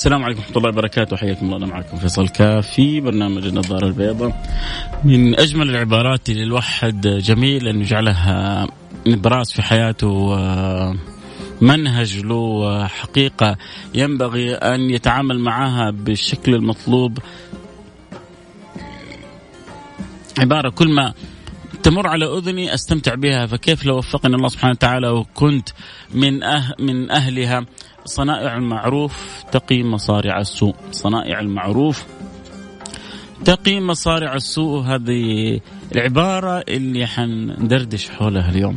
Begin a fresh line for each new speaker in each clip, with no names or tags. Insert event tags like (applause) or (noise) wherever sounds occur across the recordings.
السلام عليكم ورحمة الله وبركاته. حياكم الله أنا معكم فيصل كاف في برنامج النظارة البيضاء. من أجمل العبارات اللي الواحد جميل أن يجعلها نبراس في حياته منهج له حقيقة ينبغي أن يتعامل معها بالشكل المطلوب. عبارة كل ما تمر على أذني أستمتع بها فكيف لو وفقني الله سبحانه وتعالى وكنت من أه من أهلها؟ صنائع المعروف تقي مصارع السوء. صنائع المعروف تقي مصارع السوء. هذه العبارة اللي حندردش حولها اليوم.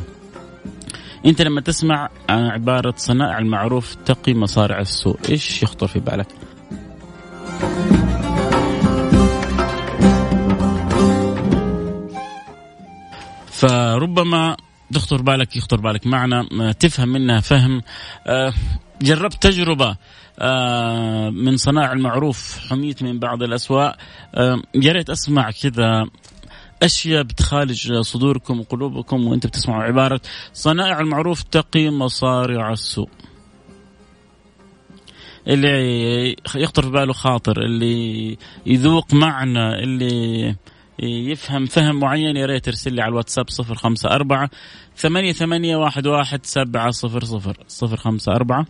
أنت لما تسمع عن عبارة صنائع المعروف تقي مصارع السوء إيش يخطر في بالك؟ فربما تخطر بالك يخطر بالك معنا تفهم منها فهم. آه، جربت تجربة آه، من صناع المعروف حميت من بعض الأسواق. آه، يا ريت أسمع كذا أشياء بتخالج صدوركم وقلوبكم وأنت بتسمعوا عبارة صنائع المعروف تقي مصارع السوء اللي يخطر في باله خاطر اللي يذوق معنى اللي يفهم فهم معين يا ريت ترسل لي على الواتساب 054 ثمانية ثمانية واحد واحد سبعة صفر صفر. صفر خمسة أربعة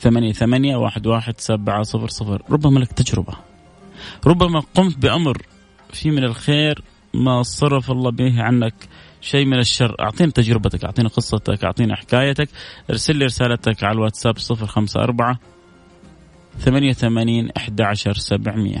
ثمانية ثمانية واحد واحد سبعة صفر صفر. ربما لك تجربة. ربما قمت بأمر فيه من الخير ما صرف الله به عنك شيء من الشر. أعطينا تجربتك أعطينا قصتك أعطينا حكايتك. ارسل لي رسالتك على الواتساب 054 88 11700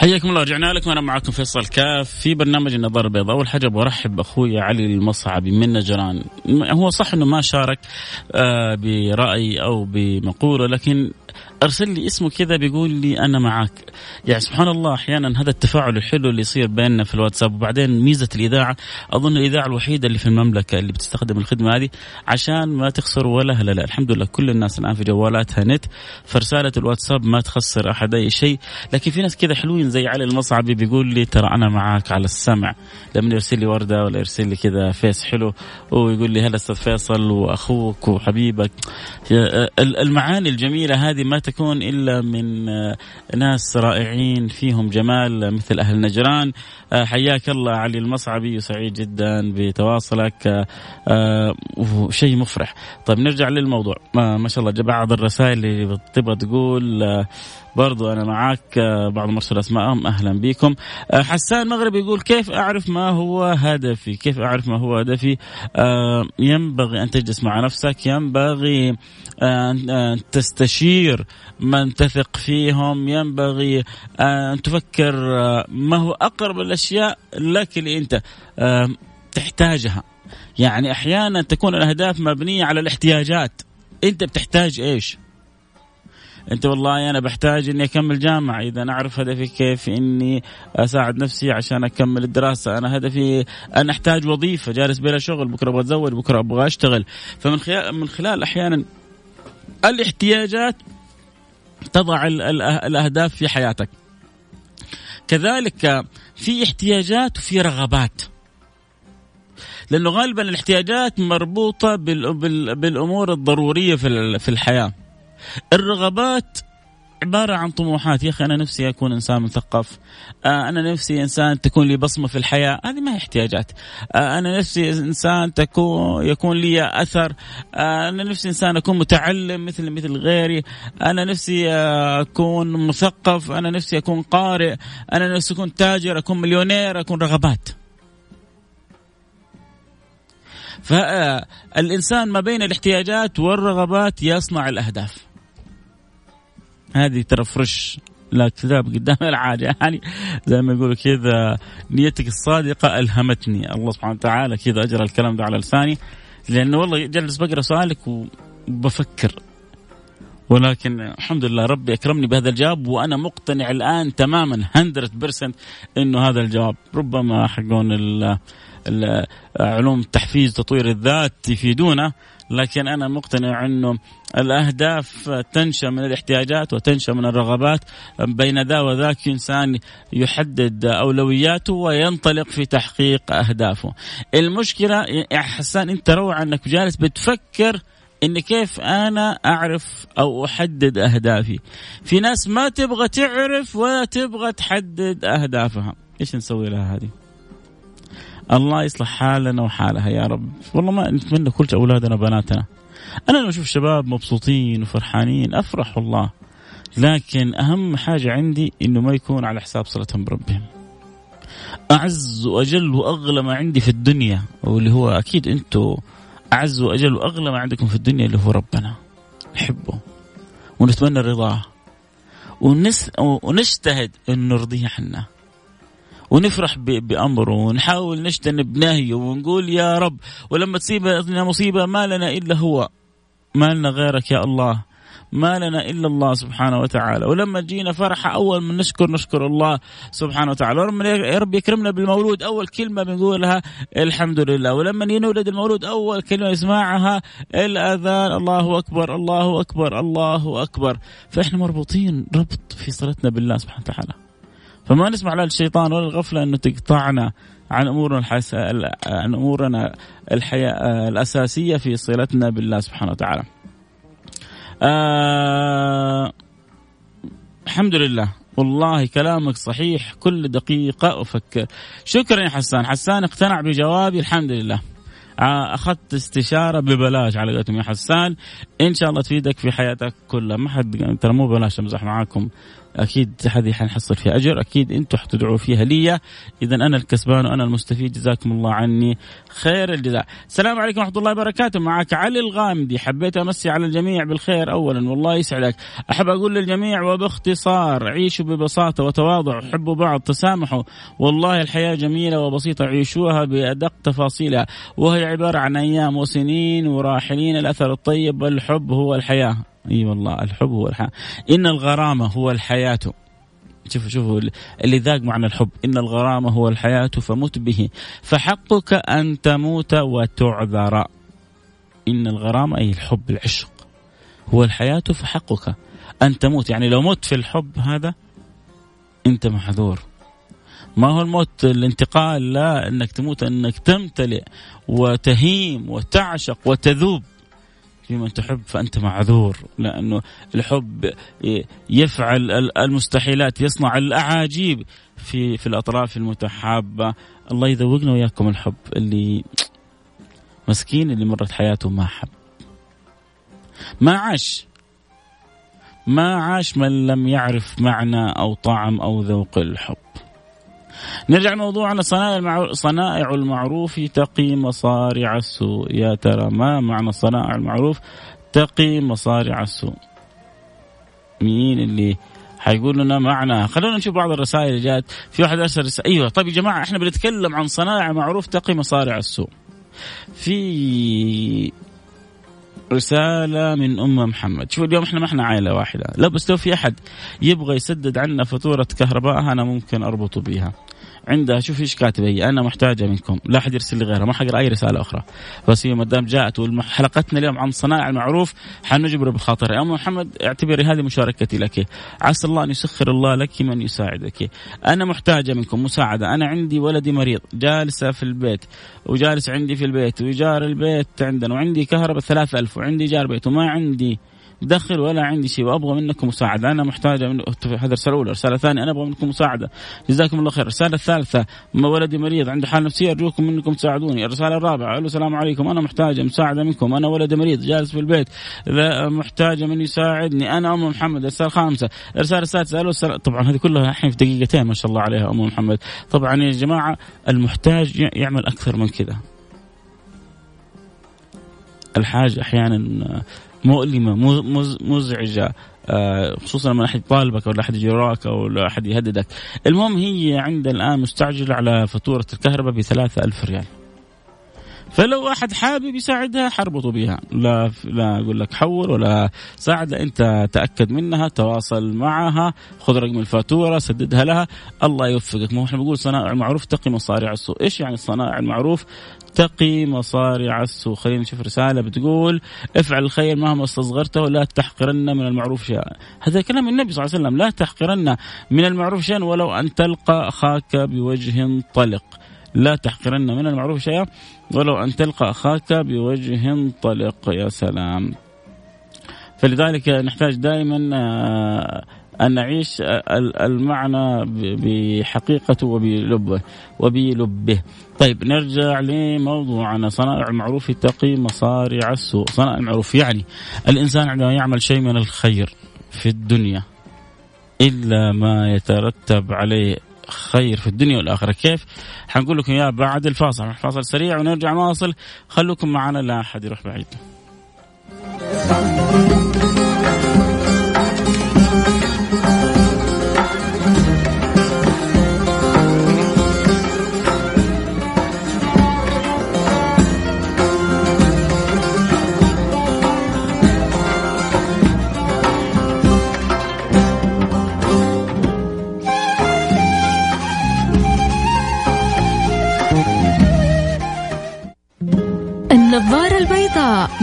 حياكم الله رجعنا لكم. أنا معكم فيصل كاف في برنامج النظارة البيضاء. اول حاجة برحب بأخوي علي المصعبي من نجران. هو صح إنه ما شارك آه، برأي أو بمقولة لكن أرسل لي اسمه كذا بيقول لي أنا معك يعني سبحان الله أحيانا هذا التفاعل الحلو اللي يصير بيننا في الواتساب وبعدين ميزة الإذاعة أظن الإذاعة الوحيدة اللي في المملكة اللي بتستخدم الخدمة هذه عشان ما تخسر ولا لا لا. الحمد لله كل الناس الآن في جوالاتها نت فرسالة الواتساب ما تخسر أحد أي شيء. لكن في ناس كذا حلوين زي علي المصعبي بيقول لي ترى أنا معك على السمع. لما يرسل لي وردة ولا يرسل لي كذا فيس حلو ويقول لي هلا أستاذ فيصل وأخوك وحبيبك. المعاني الجميلة هذه ما تكون إلا من آه، ناس رائعين فيهم جمال مثل أهل نجران. آه، حياك الله علي المصعبي وسعيد جدا بتواصلك. آه، وشيء مفرح. طيب نرجع للموضوع. ما شاء الله بعض الرسائل اللي تبغى تقول برضو أنا معاك بعض مرسل أسماءهم أهلا بكم. حسان مغرب يقول كيف أعرف ما هو هدفي؟ كيف أعرف ما هو هدفي؟ ينبغي أن تجلس مع نفسك ينبغي أن تستشير من تثق فيهم ينبغي أن تفكر ما هو أقرب الأشياء لك اللي أنت تحتاجها. يعني أحيانا تكون الأهداف مبنية على الاحتياجات. أنت بتحتاج إيش؟ أنت والله أنا بحتاج إني أكمل جامعة. إذا أعرف هدفي كيف إني أساعد نفسي عشان أكمل الدراسة. أنا هدفي أنا أحتاج وظيفة جالس بلا شغل بكرة أبغى أتزوج بكرة أبغى أشتغل. فمن خلال من خلال أحيانا الاحتياجات تضع الأهداف في حياتك. كذلك في احتياجات وفي رغبات. لأنه غالبا الاحتياجات مربوطة بالأمور الضرورية في الحياة. الرغبات عبارة عن طموحات. يا أخي أنا نفسي أكون إنسان مثقف. آه أنا نفسي إنسان تكون لي بصمة في الحياة. هذه ما هي احتياجات. آه أنا نفسي إنسان تكون يكون لي أثر. آه أنا نفسي إنسان أكون متعلم مثل مثل غيري. أنا نفسي أكون مثقف. أنا نفسي أكون قارئ. أنا نفسي أكون تاجر أكون مليونير أكون رغبات. فالإنسان ما بين الاحتياجات والرغبات يصنع الأهداف. هذه ترى فرش لا كذاب قدام (laughs) العاده يعني زي ما يقولوا كذا نيتك الصادقة ألهمتني. الله سبحانه وتعالى كذا أجرى الكلام ده على لساني. لأنه والله جلس بقرأ سؤالك وبفكر. ولكن الحمد لله ربي أكرمني بهذا الجواب وأنا مقتنع الآن تماما 100% إنه هذا الجواب. ربما حقون علوم التحفيز تطوير الذات يفيدونا. لكن أنا مقتنع أنه الأهداف تنشأ من الاحتياجات وتنشأ من الرغبات بين ذا وذاك إنسان يحدد أولوياته وينطلق في تحقيق أهدافه. المشكلة يا حسان أنت روعة أنك جالس بتفكر إن كيف أنا أعرف أو أحدد أهدافي. في ناس ما تبغى تعرف ولا تبغى تحدد أهدافها، إيش نسوي لها هذه؟ الله يصلح حالنا وحالها يا رب. والله ما نتمنى كل أولادنا بناتنا أنا لما أشوف شباب مبسوطين وفرحانين أفرح والله. لكن أهم حاجة عندي إنه ما يكون على حساب صلتهم بربهم. أعز وأجل وأغلى ما عندي في الدنيا واللي هو أكيد أنتم أعز وأجل وأغلى ما عندكم في الدنيا اللي هو ربنا. نحبه. ونتمنى رضاه ونس ونجتهد ان نرضيه حنا. ونفرح بامره ونحاول نجتنب نهيه ونقول يا رب ولما تصيبنا مصيبة ما لنا إلا هو ما لنا غيرك يا الله ما لنا إلا الله سبحانه وتعالى. ولما تجينا فرحه أول من نشكر نشكر الله سبحانه وتعالى. ولما يا رب يكرمنا بالمولود. أول كلمة بنقولها الحمد لله. ولما ينولد المولود أول كلمة يسمعها الأذان. الله أكبر الله أكبر الله أكبر. فإحنا مربوطين ربط في صلتنا بالله سبحانه وتعالى. فما نسمح للشيطان ولا الغفلة أنه تقطعنا عن أمورنا الحس... عن أمورنا الحياة الأساسية في صلتنا بالله سبحانه وتعالى. آه... الحمد لله. والله كلامك صحيح. كل دقيقة أفكر شكرا يا حسان. حسان اقتنع بجوابي. الحمد لله. آه، أخذت استشارة ببلاش على قولتهم يا حسان. إن شاء الله تفيدك في حياتك كلها. ما حد ترى مو بلاش أمزح معاكم. أكيد هذه حنحصل فيها أجر. أكيد أنتم حتدعوا فيها لي. اذا أنا الكسبان وأنا المستفيد. جزاكم الله عني خير الجزاء. السلام عليكم ورحمة الله وبركاته. معك علي الغامدي. حبيت أمسي على الجميع بالخير اولا. والله يسعدك. أحب أقول للجميع وباختصار عيشوا ببساطة وتواضع. حبوا بعض تسامحوا. والله الحياة جميلة وبسيطة. عيشوها بأدق تفاصيلها. وهي عبارة عن أيام وسنين وراحلين. الأثر الطيب والحب هو الحياة. إي والله الحب هو الحياة إن الغرامة هو الحياة. شوفوا شوفوا اللي ذاق معنى الحب. إن الغرامة هو الحياة فمت به. فحقك أن تموت وتعذر. إن الغرامة أي الحب العشق هو الحياة فحقك أن تموت. يعني لو مت في الحب هذا أنت محذور. ما هو الموت؟ الانتقال لا إنك تموت إنك تمتلئ وتهيم وتعشق وتذوب. فيمن تحب فأنت معذور لأنه الحب يفعل المستحيلات يصنع الأعاجيب في في الأطراف المتحابة. الله يذوقنا وياكم الحب اللي مسكين اللي مرت حياته ما حب. ما عاش. ما عاش من لم يعرف معنى أو طعم أو ذوق الحب. نرجع لموضوعنا. صنائع المعروف صنائع المعروف تقي مصارع السوء. يا ترى ما معنى صنائع المعروف تقي مصارع السوء؟ مين اللي حيقول لنا معنى؟ خلونا نشوف بعض الرسائل اللي جات. في واحد أرسل رسالة أيوه. طيب يا جماعة إحنا بنتكلم عن صنائع معروف تقي مصارع السوء. في رسالة من أم محمد. شوف اليوم إحنا ما إحنا عائلة واحدة. لا بس لو في أحد يبغى يسدد عنا فاتورة كهرباء أنا ممكن أربطه بيها. عندها شوف إيش كاتبه هي أنا محتاجة منكم لا أحد يرسل لي غيرها ما حقرأ أي رسالة أخرى. بس هي ما دام جاءت وحلقتنا اليوم عن صنائع المعروف حنجبر بخاطرها. يا أم محمد اعتبري هذه مشاركتي لك. عسى الله أن يسخر الله لك من يساعدك. أنا محتاجة منكم مساعدة. أنا عندي ولدي مريض جالسة في البيت وجالس عندي في البيت وجار البيت عندنا وعندي كهرباء 3000 وعندي جار بيت وما عندي. دخل ولا عندي شيء وأبغى منكم مساعدة. أنا محتاجة من هذا رساله اولى رساله ثانية أنا أبغى منكم مساعدة. جزاكم الله خير. الرسالة الثالثة ما ولدي مريض عنده حالة نفسية أرجوكم منكم تساعدوني. الرسالة الرابعة ألو السلام عليكم. أنا محتاجة مساعدة منكم. أنا ولدي مريض جالس في البيت. محتاجة من يساعدني أنا أم محمد الرسالة الخامسة. الرسالة السادسة ألو السلام طبعا هذه كلها الحين في دقيقتين ما شاء الله عليها أم محمد. طبعا يا جماعة المحتاج يعمل أكثر من كذا. الحاجة أحيانا مؤلمة مزعجة. آه، خصوصا لما أحد يطالبك ولا أحد يجي وراك أو أحد يهددك. المهم هي عند الآن مستعجلة على فاتورة الكهرباء ب 3000 ريال. فلو احد حابب يساعدها حربطوا بها لا لا أقول لك حول ولا ساعد انت تأكد منها تواصل معها خذ رقم الفاتورة سددها لها. الله يوفقك. ما إحنا بنقول صنائع المعروف تقي مصارع السوء إيش يعني صنائع المعروف؟ تقي مصارع السوء خلينا نشوف رسالة بتقول افعل الخير مهما استصغرته لا تحقرن من المعروف شيئا. هذا كلام النبي صلى الله عليه وسلم. لا تحقرن من المعروف شيئا ولو أن تلقى أخاك بوجه طلق. لا تحقرن من المعروف شيئا ولو أن تلقى أخاك بوجه طلق يا سلام. فلذلك نحتاج دائما آه، أن نعيش المعنى بحقيقته وبلبه وبلبه. طيب نرجع لموضوعنا. صنائع المعروف تقي مصارع السوء. صنائع المعروف يعني الإنسان عندما يعمل شيء من الخير في الدنيا إلا ما يترتب عليه خير في الدنيا والآخرة. كيف؟ حنقول لكم يا بعد الفاصل. فاصل سريع ونرجع نواصل. خلوكم معنا لا أحد يروح بعيد.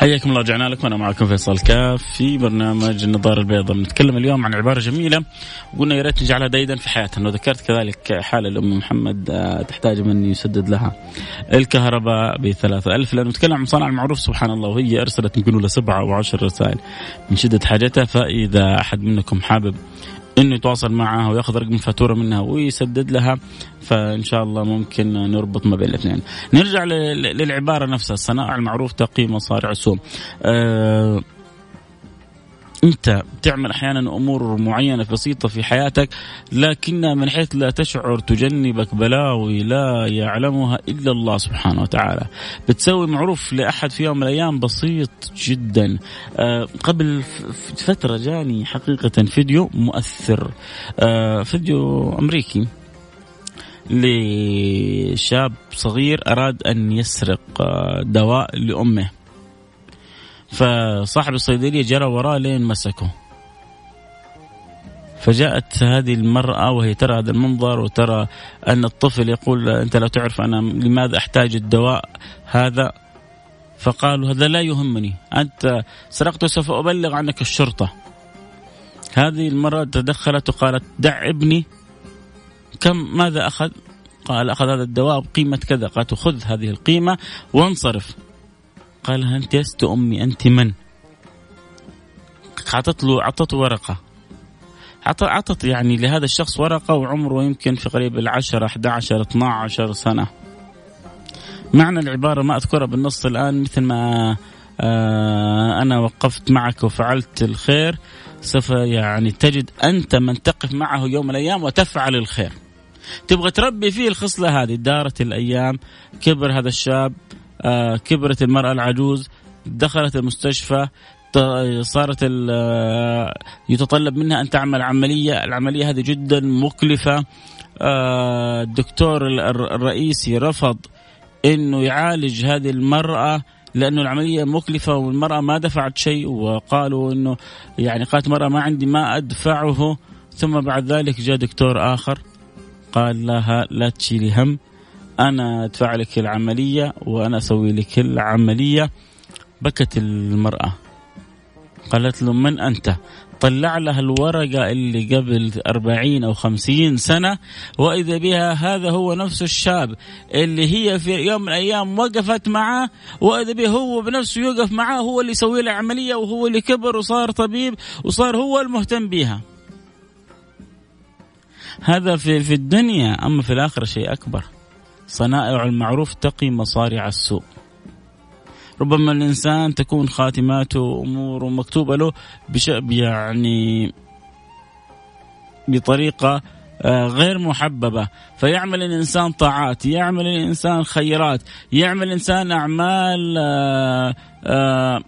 حياكم الله رجعنا لكم. أنا معكم فيصل كاف في برنامج النظاره البيضاء. بنتكلم اليوم عن عبارة جميلة وقلنا يا ريت نجعلها ديدنا في حياتنا. وذكرت كذلك حالة لام محمد آه، تحتاج من يسدد لها الكهرباء ب 3000 لأنه نتكلم عن صنع المعروف سبحان الله وهي أرسلت يمكن لها سبعة أو عشر رسائل. من شدة حاجتها فإذا أحد منكم حابب إنه يتواصل معها وياخذ رقم الفاتورة منها ويسدد لها فإن شاء الله ممكن نربط ما بين الاثنين. نرجع للعبارة نفسها الصنائع المعروف تقي مصارع السوم. أه أنت تعمل أحيانا أمور معينة بسيطة في حياتك لكن من حيث لا تشعر تجنبك بلاوي لا يعلمها إلا الله سبحانه وتعالى. بتسوي معروف لأحد في يوم من الأيام بسيط جدا. آه قبل فترة جاني حقيقة فيديو مؤثر آه فيديو أمريكي لشاب صغير أراد أن يسرق آه، دواء لأمه. فصاحب الصيدلية جرى وراه لين مسكه. فجاءت هذه المرأة وهي ترى هذا المنظر وترى أن الطفل يقول أنت لا تعرف أنا لماذا أحتاج الدواء هذا؟ فقالوا هذا لا يهمني. أنت سرقت وسوف أبلغ عنك الشرطة. هذه المرأة تدخلت وقالت دع ابني. كم ماذا أخذ؟ قال أخذ هذا الدواء بقيمة كذا. قالت خذ هذه القيمة وانصرف. قال لها أنت لست أمي أنت من؟ أعطت له أعطته ورقة. أعطت يعني لهذا الشخص ورقة وعمره يمكن في قريب العشرة 11 12 سنة. معنى العبارة ما أذكرها بالنص الآن مثل ما آه أنا وقفت معك وفعلت الخير سوف يعني تجد أنت من تقف معه يوم الأيام وتفعل الخير. تبغى تربي فيه الخصلة هذه دارت الأيام كبر هذا الشاب كبرت المرأة العجوز دخلت المستشفى صارت آه، يتطلب منها أن تعمل عملية، العملية هذه جدا مكلفة. آه، الدكتور الرئيسي رفض إنه يعالج هذه المرأة لأنه العملية مكلفة والمرأة ما دفعت شيء وقالوا إنه يعني قالت المراه ما عندي ما أدفعه. ثم بعد ذلك جاء دكتور آخر قال لها لا تشيلي هم. أنا أدفع لك العملية وأنا أسوي لك العملية. بكت المرأة. قالت له من أنت؟ طلع لها الورقة اللي قبل أربعين أو خمسين سنة وإذا بها هذا هو نفس الشاب اللي هي في يوم من الأيام وقفت معه وإذا به هو بنفسه يوقف معه هو اللي يسوي له عملية وهو اللي كبر وصار طبيب وصار هو المهتم بها. هذا في, في الدنيا أما في الآخرة شيء أكبر. صنائع المعروف تقي مصارع السوء. ربما الإنسان تكون خاتماته أموره مكتوبة له بش يعني بطريقة آه، غير محببة. فيعمل الإنسان طاعات يعمل الإنسان خيرات يعمل الإنسان أعمال آه،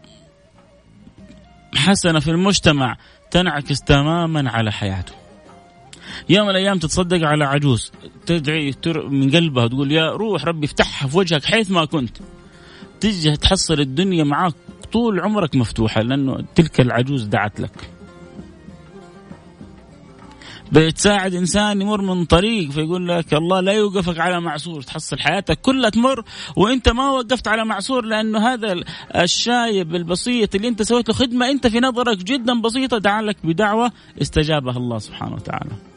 حسنة في المجتمع تنعكس تماما على حياته. يوم من الأيام تتصدق على عجوز تدعي من قلبها تقول يا روح ربي افتحها في وجهك حيث ما كنت تجي تحصل الدنيا معاك طول عمرك مفتوحة لأنه تلك العجوز دعت لك بتساعد إنسان يمر من طريق فيقول لك الله لا يوقفك على معصور تحصل حياتك كلها تمر وإنت ما وقفت على معصور لأنه هذا الشايب البسيط اللي إنت سويت له خدمة إنت في نظرك جدا بسيطة دعا لك بدعوة استجابها الله سبحانه وتعالى.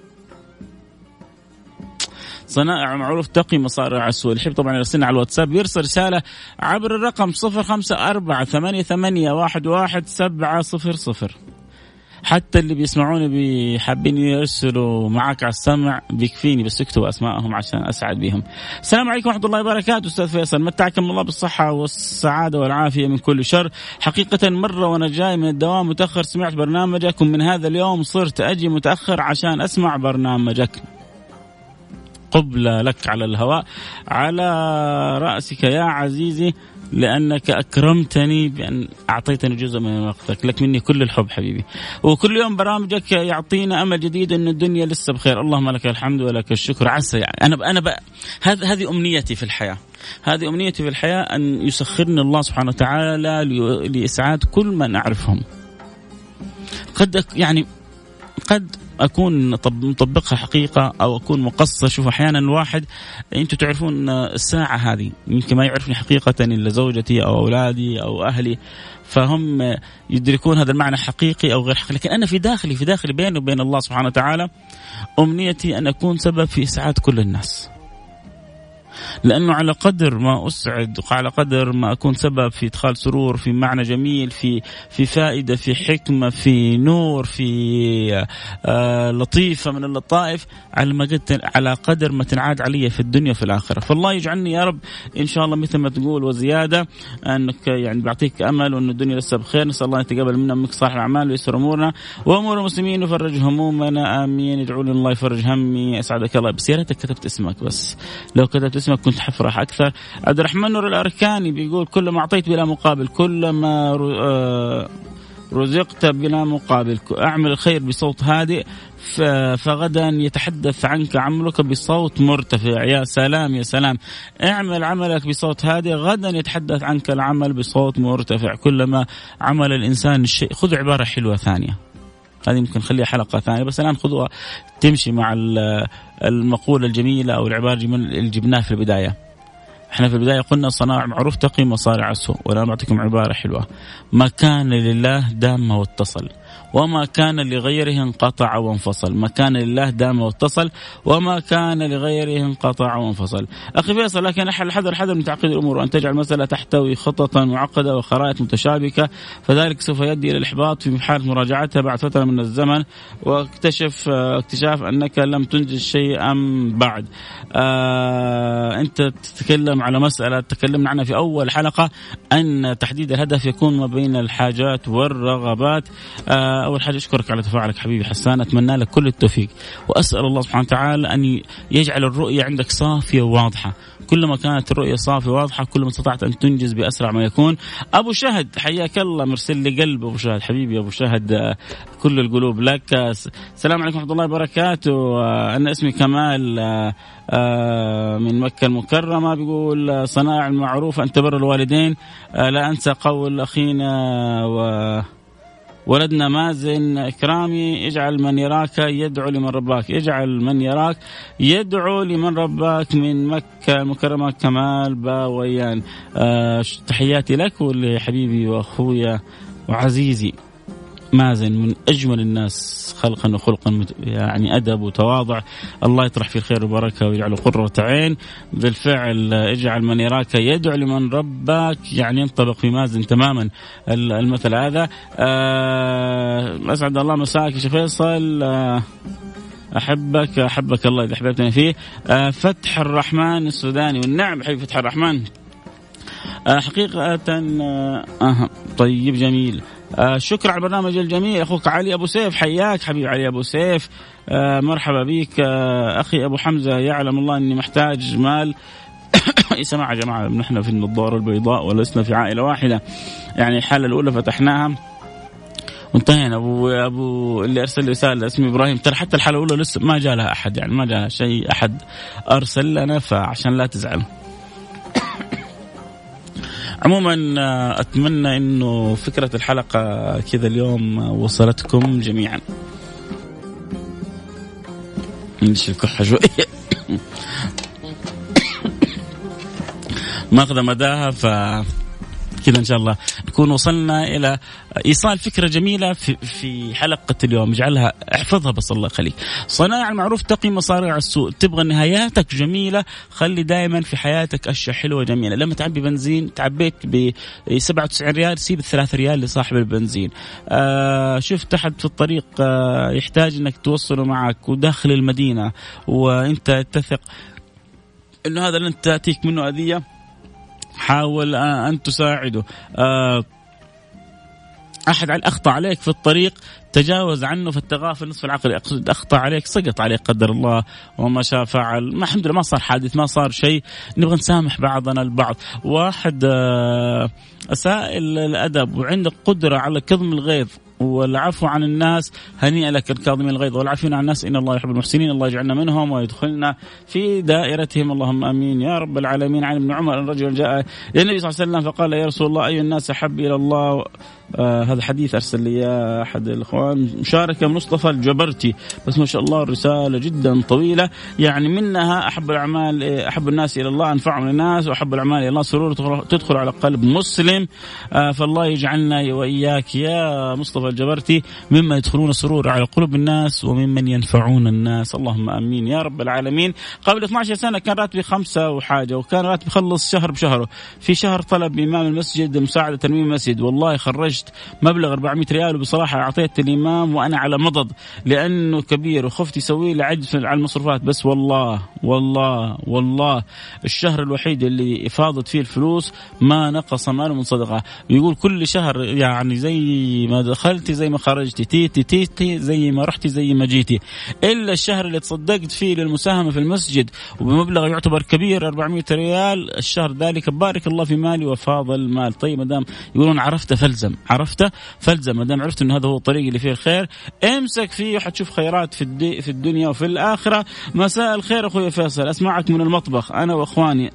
صنائع معروف تقي مصارع السوء الحب طبعا يرسلنا على الواتساب يرسل رسالة عبر الرقم صفر خمسة أربعة ثمانية ثمانية واحد واحد سبعة صفر صفر حتى اللي بيسمعوني حابين يرسلوا معك على السمع بيكفيني بس يكتبوا اسمائهم عشان أسعد بهم. السلام عليكم ورحمة الله وبركاته أستاذ فيصل متعكم الله بالصحة والسعادة والعافية من كل شر. حقيقة مرة وأنا جاي من الدوام متأخر سمعت برنامجك ومن هذا اليوم صرت أجي متأخر عشان أسمع برنامجك. قبلة لك على الهواء. على رأسك يا عزيزي لأنك أكرمتني بأن أعطيتني جزء من وقتك. لك مني كل الحب حبيبي. وكل يوم برامجك يعطينا أمل جديد أن الدنيا لسه بخير. اللهم لك الحمد ولك الشكر. عسى يعني. أنا أنا هذه أمنيتي في الحياة. هذه أمنيتي في الحياة أن يسخرني الله سبحانه وتعالى لإسعاد كل من أعرفهم قد يعني قد أكون مطبقها حقيقة أو أكون مقصر شوف أحيانا الواحد أنتم تعرفون الساعة هذه يمكن ما يعرفني حقيقة إلا زوجتي أو أولادي أو أهلي فهم يدركون هذا المعنى حقيقي أو غير حقيقي. لكن أنا في داخلي في داخلي بيني وبين الله سبحانه وتعالى أمنيتي أن أكون سبب في إسعاد كل الناس. لأنه على قدر ما أسعد وعلى قدر ما أكون سبب في إدخال سرور في معنى جميل في في فائدة في حكمة في نور في آه لطيفة من اللطائف على ما قد على قدر ما تنعاد علي في الدنيا وفي الآخرة. فالله يجعلني يا رب إن شاء الله مثل ما تقول وزيادة أنك يعني بيعطيك أمل وأن الدنيا لسه بخير. نسأل الله يتقبل منا منك صالح الأعمال ويسر أمورنا. وأمور المسلمين ويفرج همومنا. آمين. ادعوا لي الله يفرج همي. أسعدك الله. بس يا ريتك كتبت اسمك بس. لو كتبت اسمك كنت حفرح أكثر. عبد الرحمن نور الأركاني بيقول كل ما أعطيت بلا مقابل كل ما آه، رزقت بلا مقابل أعمل الخير بصوت هادئ فغدا يتحدث عنك عملك بصوت مرتفع. يا سلام يا سلام. اعمل عملك بصوت هادئ غدا يتحدث عنك العمل بصوت مرتفع. كلما عمل الإنسان الشيء خذ عبارة حلوة ثانية. هذه يمكن نخليها حلقة ثانية بس الآن خذوها تمشي مع المقولة الجميلة أو العبارة اللي جبناها في البداية. إحنا في البداية قلنا صناع معروف تقي مصارع السوء والآن بعطيكم عبارة حلوة ما كان لله دام واتصل وما كان لغيره انقطع وانفصل. ما كان لله دام واتصل وما كان لغيره انقطع وانفصل. أخي فيصل لكن الحذر حذر من تعقيد الأمور وأن تجعل المسألة تحتوي خططا معقدة وخرائط متشابكة فذلك سوف يؤدي إلى الإحباط في حالة مراجعتها بعد فترة من الزمن واكتشف اكتشاف أنك لم تنجز شيئا بعد. آه أنت تتكلم على مسألة تكلمنا عنها في أول حلقة أن تحديد الهدف يكون ما بين الحاجات والرغبات. آه أول حاجة أشكرك على تفاعلك حبيبي حسان أتمنى لك كل التوفيق. وأسأل الله سبحانه وتعالى أن يجعل الرؤية عندك صافية وواضحة. كلما كانت الرؤية صافية وواضحة كلما استطعت أن تنجز بأسرع ما يكون. أبو شهد حياك الله مرسل لي قلب أبو شهد. حبيبي أبو شهد كل القلوب لك. السلام عليكم ورحمة الله وبركاته. أنا اسمي كمال من مكة المكرمة. بيقول صنائع المعروف أن تبر الوالدين. لا أنسى قول أخينا و ولدنا مازن إكرامي اجعل من يراك يدعو لمن رباك. اجعل من يراك يدعو لمن رباك من مكة المكرمة. كمال باويان أه تحياتي لك ولحبيبي وأخويا وعزيزي. مازن من أجمل الناس خلقا وخلقا يعني أدب وتواضع. الله يطرح فيه الخير والبركه ويجعله قره عين بالفعل اجعل من يراك يدعو لمن ربك يعني ينطبق في مازن تماما المثل هذا. أه أسعد الله مساك يا فيصل. أه أحبك أحبك الله إذا أحببتني فيه. أه فتح الرحمن السوداني. والنعم حبيبي فتح الرحمن. حقيقة طيب جميل. آه شكرا على البرنامج الجميل. أخوك علي أبو سيف حياك حبيبي علي أبو سيف. آه مرحبا بك. آه أخي أبو حمزة يعلم الله إني محتاج مال. (coughs) يا سماعة يا جماعة نحن في النظارة البيضاء ولسنا في عائلة واحدة. يعني الحالة الأولى فتحناها. وانتهينا. ابو أبو اللي أرسل رسالة اسمه إبراهيم. ترى حتى الحالة الأولى لسه ما جاء لها أحد يعني ما جاء شيء أحد أرسل لنا فعشان لا تزعل. عموما آه، أتمنى إنه فكرة الحلقة كذا اليوم وصلتكم جميعا. نشيل الكحه شوي. (coughs) ماخذه مداها ف كذا إن شاء الله. نكون وصلنا إلى إيصال فكرة جميلة في في حلقة اليوم. اجعلها احفظها بس الله يخليك. صناع المعروف تقي مصارع السوء تبغى نهاياتك جميلة. خلي دائما في حياتك أشياء حلوة جميله لما تعبي بنزين تعبيت ب 97 ريال سيب الثلاث ريال لصاحب البنزين. آه شفت احد في الطريق آه يحتاج إنك توصله معك وداخل المدينة وإنت تثق إنه هذا لن تأتيك منه اذيه حاول أن تساعده. آه، أحد اخطا عليك في الطريق تجاوز عنه فالتغافل نصف العقل. أقصد أخطأ عليك سقط عليك قدر الله وما شاء فعل. ما الحمد لله ما صار حادث ما صار شيء. نبغى نسامح بعضنا البعض. واحد آه، اساء الأدب وعنده قدرة على كظم الغيظ والعفو عن الناس هنيئا لك الكاظمين الغيظ والعافين عن الناس. إن الله يحب المحسنين الله يجعلنا منهم ويدخلنا في دائرتهم. اللهم آمين يا رب العالمين. عن ابن عمر ان رجل جاء النبي صلى الله عليه وسلم فقال يا رسول الله اي الناس احب إلى الله. آه هذا حديث أرسل لي أحد الإخوان. مشاركة مصطفى الجبرتي. بس ما شاء الله الرسالة جدا طويلة. يعني منها أحب الأعمال أحب الناس إلى الله أنفعهم للناس وأحب الأعمال إلى الله. سرور تدخل على قلب مسلم. آه فالله يجعلنا وإياك يا مصطفى الجبرتي مما يدخلون سرور على قلوب الناس وممن ينفعون الناس. اللهم آمين يا رب العالمين. قبل 12 سنة كان راتبي خمسة وحاجة وكان راتبي يخلص شهر بشهره. في شهر طلب إمام المسجد مساعده ترميم المسجد. والله خرجت مبلغ 400 ريال وبصراحة اعطيت الامام وأنا على مضض لأنه كبير وخفت يسوي لي عجز على المصروفات. بس والله والله والله الشهر الوحيد اللي فاضت فيه الفلوس ما نقص ماله من صدقة. يقول كل شهر يعني زي ما دخلتي زي ما خرجتي تيتي تيتي زي ما رحتي زي ما جيتي. إلا الشهر اللي تصدقت فيه للمساهمة في المسجد وبمبلغ يعتبر كبير 400 ريال الشهر ذلك بارك الله في مالي وفاض المال. طيب ما دام يقولون عرفت فالزم عرفت فالزم. ما دام عرفت انه هذا هو الطريق اللي فيه الخير. امسك فيه وحتشوف خيرات في الدي في الدنيا وفي الآخرة. مساء الخير أخوي فيصل. أسمعك من المطبخ. أنا واخواني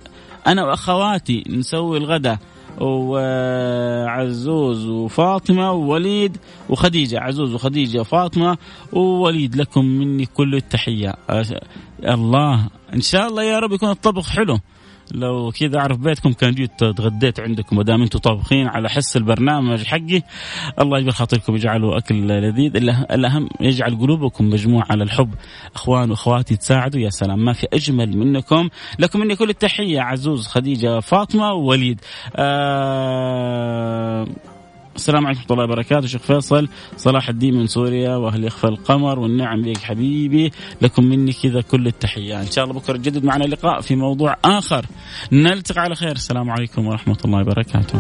أنا وأخواتي نسوي الغداء. وعزوز وفاطمة ووليد وخديجة. عزوز وخديجة وفاطمة ووليد لكم مني كل التحية. الله. إن شاء الله يا رب يكون الطبخ حلو. لو كذا أعرف بيتكم كان جيت تغديت عندكم ما دام أنتم طابخين على حس البرنامج حقي الله يجبر خاطركم يجعله أكل لذيذ. الأهم يجعل قلوبكم مجموعة على الحب. أخوان وأخواتي تساعدوا يا سلام ما في أجمل منكم. لكم مني كل التحية عزوز خديجة فاطمة ووليد آه السلام عليكم ورحمة الله وبركاته. شيخ فيصل صلاح الدين من سوريا وأهل يخفى القمر والنعم بك حبيبي. لكم مني كذا كل التحية. إن شاء الله بكرة نجدد معنا لقاء في موضوع آخر. نلتقي على خير. السلام عليكم ورحمة الله وبركاته.